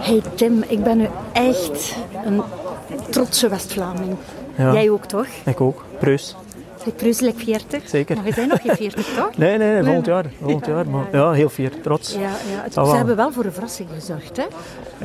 Hey Tim, ik ben nu echt een trotse West-Vlaming. Ja. Jij ook toch? Ik ook. Preus. Zeg preuselijk 40? Zeker. Maar we zijn nog geen 40 toch? Nee, nee, nee volgend jaar. Volgend jaar. Maar ja, heel fier. Trots. Ja, ja. Het- Ah, ze hebben wel voor een verrassing gezorgd. Hè?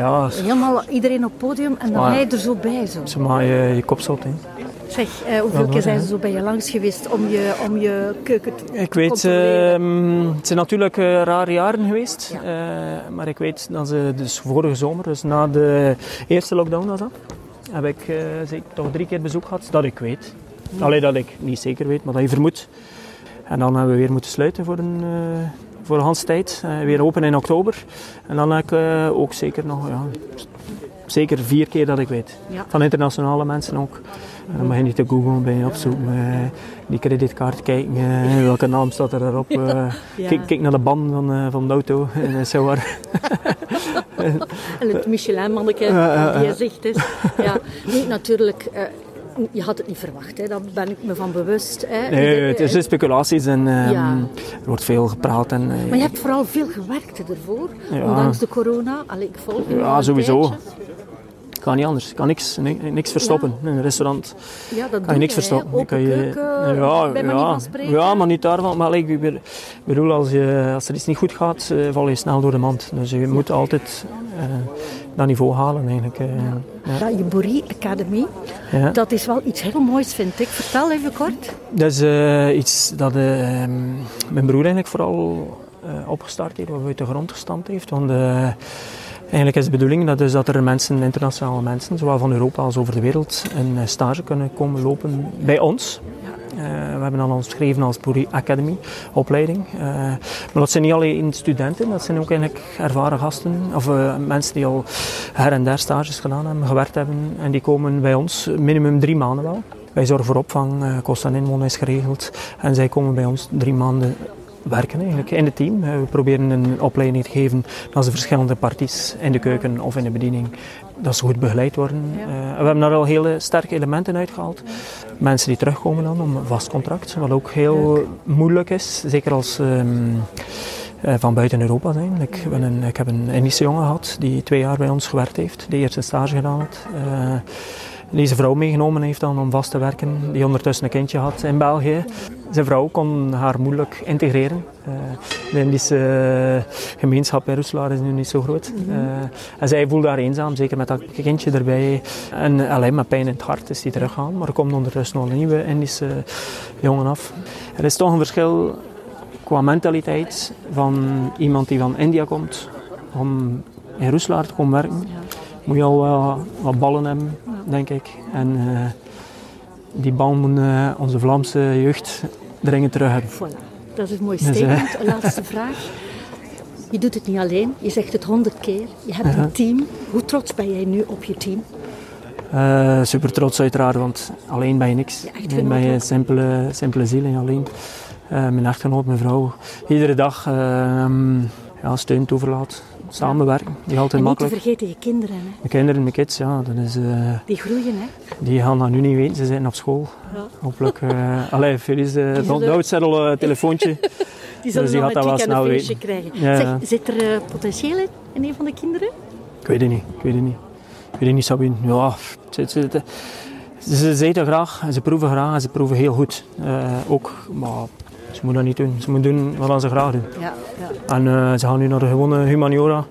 Ja, Helemaal iedereen op het podium en dan hij er zo bij. Zo. ze maken je, je kop zot. Hè. Zeg, eh, hoeveel keer zijn ze zo bij je langs geweest om je, om je keuken te Ik weet, ehm, het zijn natuurlijk eh, rare jaren geweest. eh, maar ik weet dat ze dus vorige zomer, dus na de eerste lockdown was dat, heb ik zeker toch drie keer bezoek gehad, dat ik weet. Alleen dat ik niet zeker weet, maar dat je vermoedt. En dan hebben we weer moeten sluiten voor een, voor een Hans tijd. Weer open in oktober. En dan heb ik ook zeker nog, ja, zeker vier keer dat ik weet. Ja. Van internationale mensen ook. Dan mag je niet te googlen, ben je opzoeken, eh, die creditcard kijken, eh, welke naam staat er erop. eh, Ja. kijk, kijk naar de band van, eh, van de auto en eh, zo waar. En het Michelin-manneke die je zegt is. Ja, nee, natuurlijk, eh, je had het niet verwacht. Hè. Daar ben ik me van bewust. Hè. Nee, het is speculaties en ehm, er wordt veel gepraat. En, eh, Maar je hebt vooral veel gewerkt ervoor, Ja. ondanks de corona. Allee, ik volg Ja, sowieso. Kan niet anders. Ik kan niks, ni- niks verstoppen. In een restaurant Ja, dat kan je niks verstoppen. Kan je, keuken, ja, ja, ja, maar niet daarvan. Maar ik be- bedoel, als, je, als er iets niet goed gaat, eh, val je snel door de mand. Dus je moet altijd eh, dat niveau halen eigenlijk. eh. ja. Ja, je Borie Academy, dat is wel iets heel moois, vind ik. Vertel even kort. Dat is iets dat eh, ehm, mijn broer eigenlijk vooral opgestart heeft, of uit de grond gestampt heeft. Want eigenlijk is de bedoeling dat, dus dat er mensen, internationale mensen, zowel van Europa als over de wereld, een eh, stage kunnen komen lopen bij ons. Eh, we hebben dan ons geschreven als Boerie Academy opleiding. Eh, maar dat zijn niet alleen studenten, dat zijn ook eigenlijk ervaren gasten of mensen die al her en der stages gedaan hebben, gewerkt hebben. En die komen bij ons minimum drie maanden wel. Wij zorgen voor opvang, kost en inwonen is geregeld. En zij komen bij ons drie maanden werken eigenlijk in het team. Eh, We proberen een opleiding te geven dat ze verschillende parties in de keuken of in de bediening, dat ze goed begeleid worden. Eh, we hebben daar al hele sterke elementen uitgehaald. Mensen die terugkomen dan om een vast contract, wat ook heel moeilijk is, zeker als eh, van buiten Europa zijn. Ik, ben een, ik heb een Indische jongen gehad die twee jaar bij ons gewerkt heeft, die eerst een stage gedaan had. Deze vrouw meegenomen heeft dan om vast te werken, die ondertussen een kindje had in België. Zijn vrouw kon haar moeilijk integreren. Eh, de Indische eh, gemeenschap in Roeselaar is nu niet zo groot. Eh, en zij voelde haar eenzaam, zeker met dat kindje erbij. En alleen met pijn in het hart is die teruggegaan. Maar er komt ondertussen nog een nieuwe Indische jongen af. Er is toch een verschil qua mentaliteit van iemand die van India komt om in Roeselaar te komen werken. Moet je al wel wat ballen hebben, denk ik. En eh, die bal moet eh, onze Vlaamse jeugd dringend terug hebben. Voilà. Dat is een mooi Dus, eh, statement. Een laatste vraag. Je doet het niet alleen, je zegt het honderd keer. Je hebt een team. Hoe trots ben jij nu op je team? Super trots uiteraard, want alleen ben je niks. alleen ben je een simpele, simpele ziel en alleen. Mijn echtgenoot, mijn vrouw, iedere dag ehm ja, steun toeverlaat. Samenwerken, die altijd en niet te makkelijk. vergeten je kinderen. Hè. Mijn kinderen, mijn kids, ja, dat is, eh, Die groeien. Hè. die gaan dat nu niet weten. Ze zijn op school. Ja. Hopelijk. eh allee, Felice, uh, oudzettel uh, telefoontje. Die zullen Dus die nog gaat een dat wel een snel krijgen. Ja, Zeg, ja. zit er eh, potentieel in, in een van de kinderen? Ik weet het niet. Ik weet het niet. Ik weet het niet, Sabine. Ja, ze, ze, ze, ze zitten graag en ze proeven graag en ze proeven heel goed. Ook, maar ze moeten dat niet doen. Ze moeten doen wat ze graag doen. Ja. En eh, ze gaan nu naar de gewone humaniora.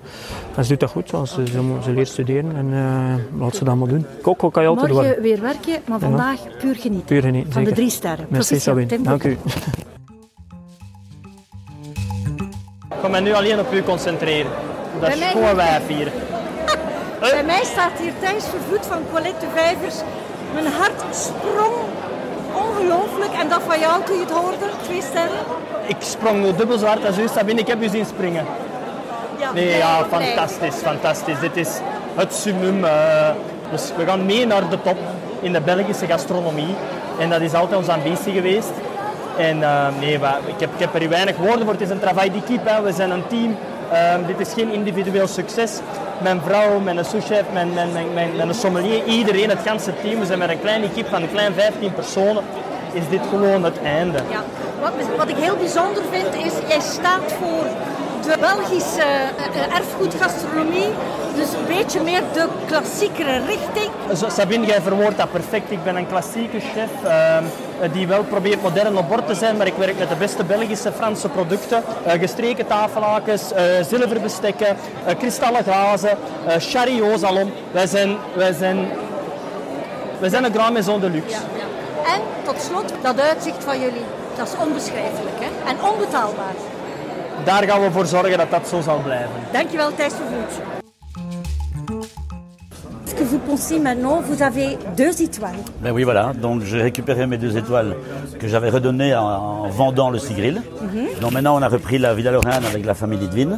En ze doet dat goed, want ze, ze, ze leert studeren en eh, laat ze dat maar doen. Koken kan je altijd Morgen weer werken, maar Ja. vandaag puur genieten. Puur genieten, Van de drie sterren. Merci Sabine, dank u. Ik ga me nu alleen op u concentreren. Dat Bij is mij gewoon wijf hier. Bij mij staat hier Thijs Vervloed van Colette de Vijvers. Mijn hart sprong ongelooflijk. En dat van jou toen je het hoorde, twee sterren. Ik sprong dubbel zo hard als u, Sabine. Ik heb u zien springen. Ja, Nee, ja, fantastisch, fantastisch. Dit is het summum. eh, dus we gaan mee naar de top in de Belgische gastronomie. En dat is altijd onze ambitie geweest. En eh, nee, ik, heb, ik heb er weinig woorden voor. Het is een travail d'équipe. We zijn een team. Ehm, dit is geen individueel succes. Mijn vrouw, mijn souschef, mijn, mijn, mijn, mijn, sommelier, iedereen, het ganse team. We zijn met een kleine equipe van een klein 15 personen. Is dit gewoon het einde. Ja. Wat, wat ik heel bijzonder vind is, jij staat voor de Belgische uh, erfgoedgastronomie. Dus een beetje meer de klassiekere richting. Sabine, jij verwoordt dat perfect. Ik ben een klassieke chef uh, die wel probeert modern op bord te zijn, maar ik werk met de beste Belgische Franse producten. Uh, gestreken tafelakens, zilverbestekken, kristallen glazen, chariot salon. Wij zijn, wij zijn, wij zijn een grand maison de luxe. Ja, ja. En tot slot, dat uitzicht van jullie, dat is onbeschrijfelijk hè? en onbetaalbaar daar gaan we voor zorgen dat dat zo zal blijven. Dankjewel Thijs Vervoet. Est-ce que vous pensez maintenant, vous avez deux étoiles Ben oui, voilà. Donc j'ai récupéré mes deux étoiles que j'avais redonnées en, en, vendant le Sigril. Mm -hmm. Donc maintenant, on a repris la Villa Lorraine avec la famille Lidvin,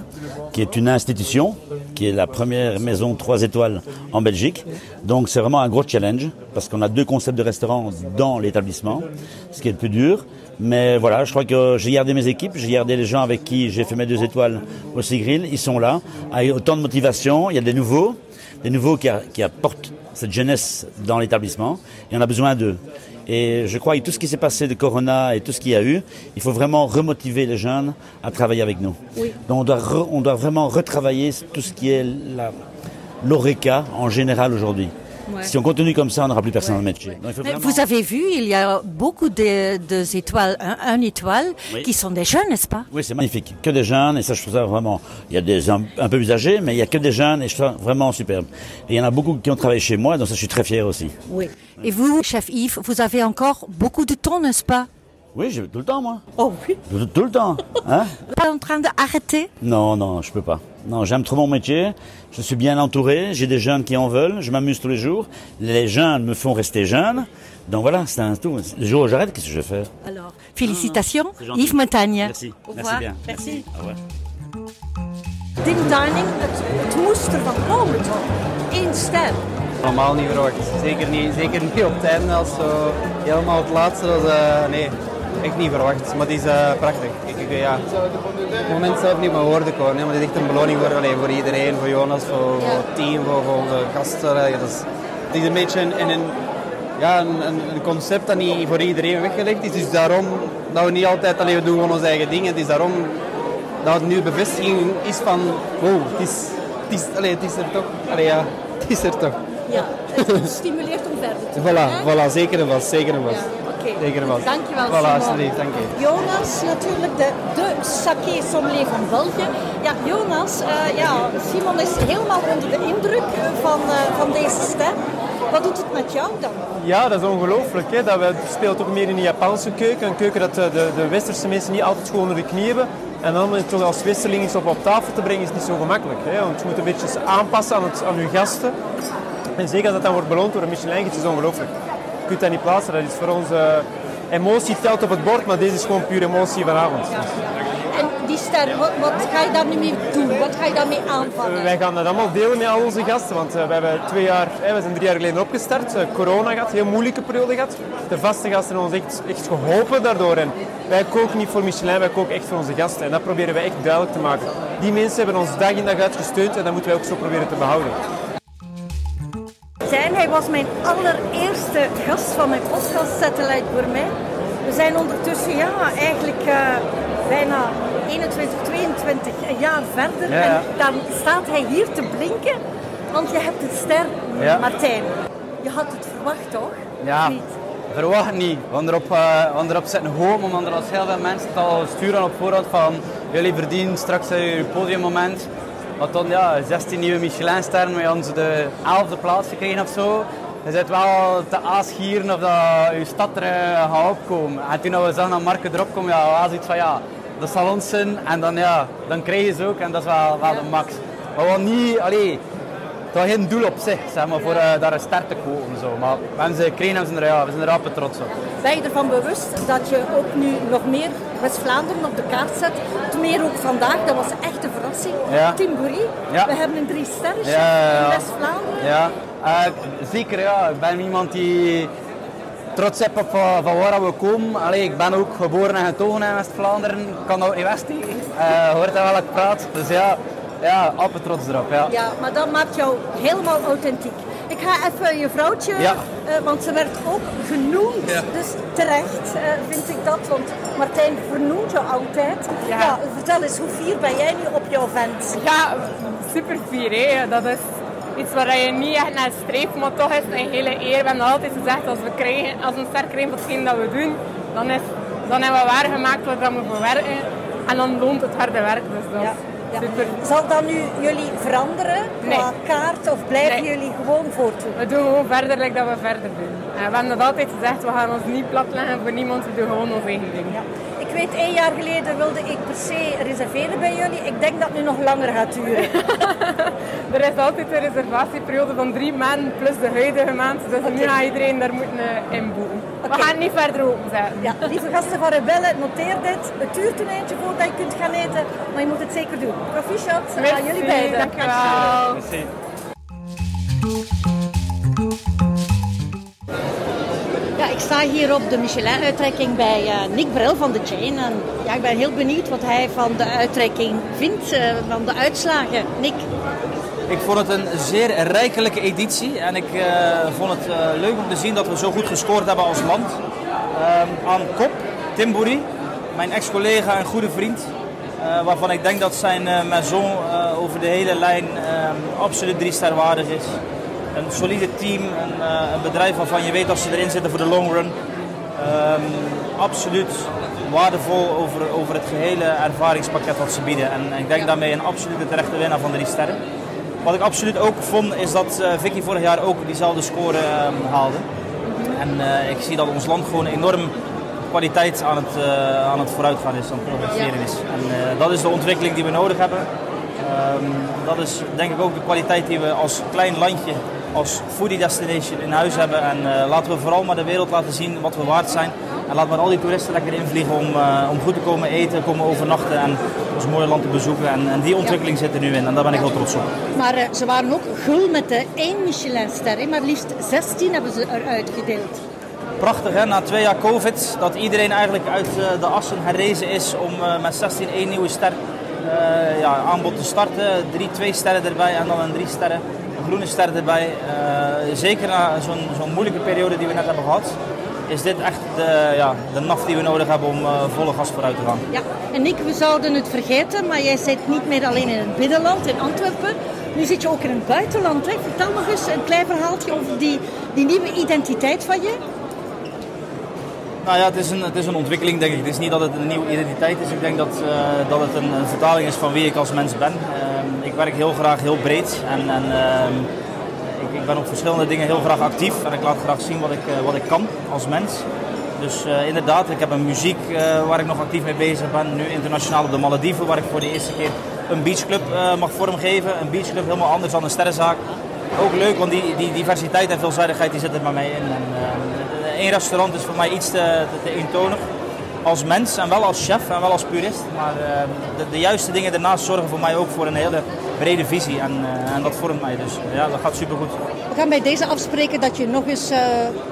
qui est une institution, qui est la première maison 3 étoiles en Belgique. Donc c'est vraiment un gros challenge, parce qu'on a deux concepts de restaurants dans l'établissement, ce qui est le plus dur. Mais voilà, je crois que j'ai gardé mes équipes, j'ai gardé les gens avec qui j'ai fait mes deux étoiles au Sigril. Ils sont là, avec autant de motivation. Il y a des nouveaux, des nouveaux qui, a, qui apportent cette jeunesse dans l'établissement. Et on a besoin d'eux. Et je crois que tout ce qui s'est passé de Corona et tout ce qu'il y a eu, il faut vraiment remotiver les jeunes à travailler avec nous. Oui. Donc on doit, re, on doit vraiment retravailler tout ce qui est l'ORECA en général aujourd'hui. Ouais. Si on continue comme ça, on n'aura plus personne le métier. Donc, vraiment... Vous avez vu, il y a beaucoup de, de étoiles, un, un étoile, oui. qui sont des jeunes, n'est-ce pas? Oui, c'est magnifique. Que des jeunes, et ça, je trouve ça vraiment. Il y a des un, un, peu plus âgés, mais il y a que des jeunes, et je trouve ça vraiment superbe. Et il y en a beaucoup qui ont travaillé chez moi, donc ça, je suis très fier aussi. Oui. Et vous, chef Yves, vous avez encore beaucoup de temps, n'est-ce pas? Oui, j'ai tout le temps, moi. Oh oui Tout, tout le temps. Hein Pas en train d'arrêter? Non, non, je peux pas. Non, j'aime trop mon métier. Je suis bien entouré. J'ai des jeunes qui en veulent. Je m'amuse tous les jours. Les jeunes me font rester jeune. Donc voilà, c'est un tout. Le jour où j'arrête, qu'est-ce que je vais faire Alors, félicitations, Yves Montagne. Merci. Au Merci bien. Merci. Merci. Au revoir. Dim Dining, het, het moest ervan komen toch? Eén ster. Normaal niet verwacht. Zeker niet, zeker niet op het einde als zo helemaal het laatste. Was, uh, nee, echt niet verwacht. Maar het is uh, prachtig. Ik, ik, ja, het moment zelf niet mijn woorden komen. Maar het is echt een beloning voor, voor iedereen. Voor Jonas, voor, voor het team, voor, voor onze gasten. Dat is, het is een beetje een, een, ja, een, een, concept dat niet voor iedereen weggelegd is. Dus daarom dat we niet altijd alleen we doen gewoon onze eigen dingen. Het is daarom dat het nu bevestiging is van wow, het is, het is, allee, het is er toch. Ja, het is er toch. Ja, het stimuleert om verder te gaan. Voilà, voilà, zeker en vast, zeker en vast. Ja. Oké, Zeker vast. dankjewel Voilà, Simon. alsjeblieft, dank je. Jonas, natuurlijk de, de saké sommelier van België. Ja, Jonas, uh, ja, Simon is helemaal onder de indruk van, uh, van deze ster. Wat doet het met jou dan? Ja, dat is ongelooflijk. Hè? Dat we, speelt ook meer in de Japanse keuken. Een keuken dat de, de, de westerse mensen niet altijd gewoon onder de knie hebben. En dan het toch als wisseling iets op, op tafel te brengen is niet zo gemakkelijk. Hè? Want je moet een beetje aanpassen aan, het, aan je gasten. En zeker als dat dan wordt beloond door een Michelin-gids, is ongelooflijk. Je kunt dat niet plaatsen. Dat is voor ons... Uh, emotie telt op het bord, maar deze is gewoon puur emotie vanavond. Ja. En die ster, wat, wat, ga je daar nu mee doen? Wat ga je daarmee aanvangen? Wij gaan dat allemaal delen met al onze gasten, want uh, we hebben twee jaar, uh, we zijn drie jaar geleden opgestart. corona gehad, heel moeilijke periode gehad. De vaste gasten hebben ons echt, echt geholpen daardoor. En wij koken niet voor Michelin, wij koken echt voor onze gasten. En dat proberen we echt duidelijk te maken. Die mensen hebben ons dag in dag uit gesteund en dat moeten wij ook zo proberen te behouden. Zijn, hij was mijn allereerste gast van mijn podcast Satellite Gourmet. We zijn ondertussen ja, eigenlijk uh, bijna 21, 22 jaar verder. Ja. En dan staat hij hier te blinken, want je hebt een ster, Ja. Martijn. Je had het verwacht, toch? Ja, niet? verwacht niet. Gaan erop, uh, we gaan erop zitten hopen, omdat er als heel veel mensen het al sturen op voorhand van jullie verdienen straks uh, je podiummoment. Maar dan ja, 16 nieuwe Michelin-sterren, we ze de 11e plaats gekregen of zo. Je zit wel te aasgieren of dat je stad er uh, gaat opkomen. En toen we zagen dat Marken erop komen, ja, was iets van ja, dat zal ons zijn. En dan, ja, dan krijg je ze ook en dat is wel, wel de max. Maar we hadden niet, allee, het was geen doel op zich, zeg maar, voor uh, daar een ster te kopen. Zo. Maar we hebben ze gekregen en we zijn er, ja, we zijn er rappen trots op. Ben je ervan bewust dat je ook nu nog meer West-Vlaanderen op de kaart zet? Meer ook vandaag, dat was echt een Ja. Tim Ja. we hebben een drie sterren in West-Vlaanderen. Ja, uh, zeker ja. Ik ben iemand die trots heb op uh, van waar we komen. Allee, ik ben ook geboren en getogen in West-Vlaanderen. Ik kan ook niet West uh, hoort dat wel ik praat. Dus ja, ja, appen trots erop. Ja. ja, maar dat maakt jou helemaal authentiek. Ik ga even je vrouwtje, ja. uh, want ze werd ook genoemd. Ja. Dus terecht uh, vind ik dat, want Martijn vernoemt je altijd. Ja. ja. vertel eens, hoe fier ben jij nu op jouw vent? Ja, super fier. Hè. Dat is iets waar je niet echt naar streeft, maar toch is het een hele eer. We hebben altijd gezegd, als we, krijgen, als we een ster krijgen voor hetgeen dat we doen, dan, is, dan hebben we waargemaakt waar we voor werken. En dan loont het harde werk. Dus dat ja. Zal dat nu jullie veranderen qua kaart of blijven jullie gewoon voortdoen? We doen gewoon verder like dat we verder doen. En we hebben dat altijd gezegd, we gaan ons niet platleggen voor niemand, we doen gewoon ons eigen ding. Ja. Ik weet, één jaar geleden wilde ik per se reserveren bij jullie. Ik denk dat het nu nog langer gaat duren. er is altijd een reservatieperiode van drie maanden plus de huidige maand. Dus okay. nu gaat iedereen daar moeten uh, inboeken. Okay. We gaan niet verder openzetten. Ja, lieve gasten van Rebelle, noteer dit. Het duurt een eentje voordat je kunt gaan eten, maar je moet het zeker doen. Proficiat aan jullie beiden. Dankjewel. Merci. Ja, ik sta hier op de Michelin-uitreiking bij uh, Nick Brel van de Chain. En ja, ik ben heel benieuwd wat hij van de uitreiking vindt, uh, van de uitslagen. Nick? Ik vond het een zeer rijkelijke editie en ik uh, vond het leuk om te zien dat we zo goed gescoord hebben als land. Ehm, aan kop, Tim Boeri, mijn ex-collega en goede vriend. waarvan ik denk dat zijn maison over de hele lijn ehm, absoluut drie ster waardig is een solide team, een, uh, een, bedrijf waarvan je weet dat ze erin zitten voor de long run. Um, absoluut waardevol over, over het gehele ervaringspakket wat ze bieden. En, en ik denk daarmee een absolute terechte winnaar van de drie sterren. Wat ik absoluut ook vond is dat uh, Vicky vorig jaar ook diezelfde score um, haalde. En uh, ik zie dat ons land gewoon enorm kwaliteit aan het, uh, aan het vooruitgaan is, aan het progresseren is. En dat is de ontwikkeling die we nodig hebben. Um, dat is denk ik ook de kwaliteit die we als klein landje als foodie destination in huis hebben. En laten we vooral maar de wereld laten zien wat we waard zijn. En laten we al die toeristen lekker invliegen om, uh, om goed te komen eten, komen overnachten en ons mooie land te bezoeken. En, en die ontwikkeling zit er nu in en daar ben ik heel trots op. Maar uh, ze waren ook gul met de 1 Michelin-ster, maar liefst 16 hebben ze eruit gedeeld. Prachtig hè, na twee jaar covid, dat iedereen eigenlijk uit de assen herrezen is om met 16 één nieuwe ster ja, aanbod te starten. Drie, twee sterren erbij en dan een drie sterren groene ster erbij. Zeker na zo'n zo'n moeilijke periode die we net hebben gehad, is dit echt de, ja, de naf die we nodig hebben om uh, volle gas vooruit te gaan. Ja, en Nick, we zouden het vergeten, maar jij zit niet meer alleen in het binnenland, in Antwerpen. Nu zit je ook in het buitenland. Hè? Vertel nog eens een klein verhaaltje over die, die nieuwe identiteit van je. Nou ja, het is, een, het is een ontwikkeling denk ik. Het is niet dat het een nieuwe identiteit is. Ik denk dat, uh, dat het een, een, vertaling is van wie ik als mens ben. Uh, ik werk heel graag heel breed. En, en uh, ik, ben op verschillende dingen heel graag actief. En ik laat graag zien wat ik, eh, wat ik kan als mens. Dus uh, inderdaad, ik heb een muziek waar ik nog actief mee bezig ben. Nu internationaal op de Malediven, waar ik voor de eerste keer een beachclub mag vormgeven. Een beachclub helemaal anders dan een sterrenzaak. Ook leuk, want die, die diversiteit en veelzijdigheid die zit er bij mij in. En, één restaurant is voor mij iets te, te, te eentonig. Als mens en wel als chef en wel als purist. Maar de, de, juiste dingen daarnaast zorgen voor mij ook voor een hele brede visie. En, uh, en dat vormt mij dus. Ja, dat gaat supergoed. We gaan bij deze afspreken dat je nog eens uh,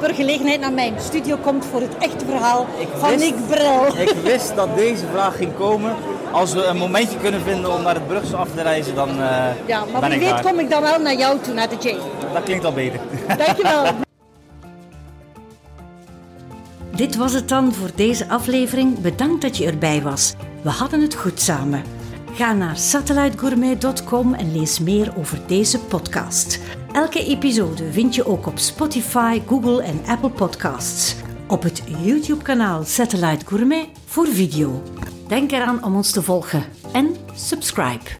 per gelegenheid naar mijn studio komt voor het echte verhaal ik van wist, Nick Brel. Ik wist dat deze vraag ging komen. Als we een momentje kunnen vinden om naar het Brugse af te reizen, dan Ja, maar wie weet daar. kom ik dan wel naar jou toe, naar de J. Dat klinkt al beter. Dankjewel. Dit was het dan voor deze aflevering. Bedankt dat je erbij was. We hadden het goed samen. Ga naar satellitegourmet.com en lees meer over deze podcast. Elke episode vind je ook op Spotify, Google en Apple Podcasts. Op het YouTube-kanaal Satellite Gourmet voor video. Denk eraan om ons te volgen en subscribe.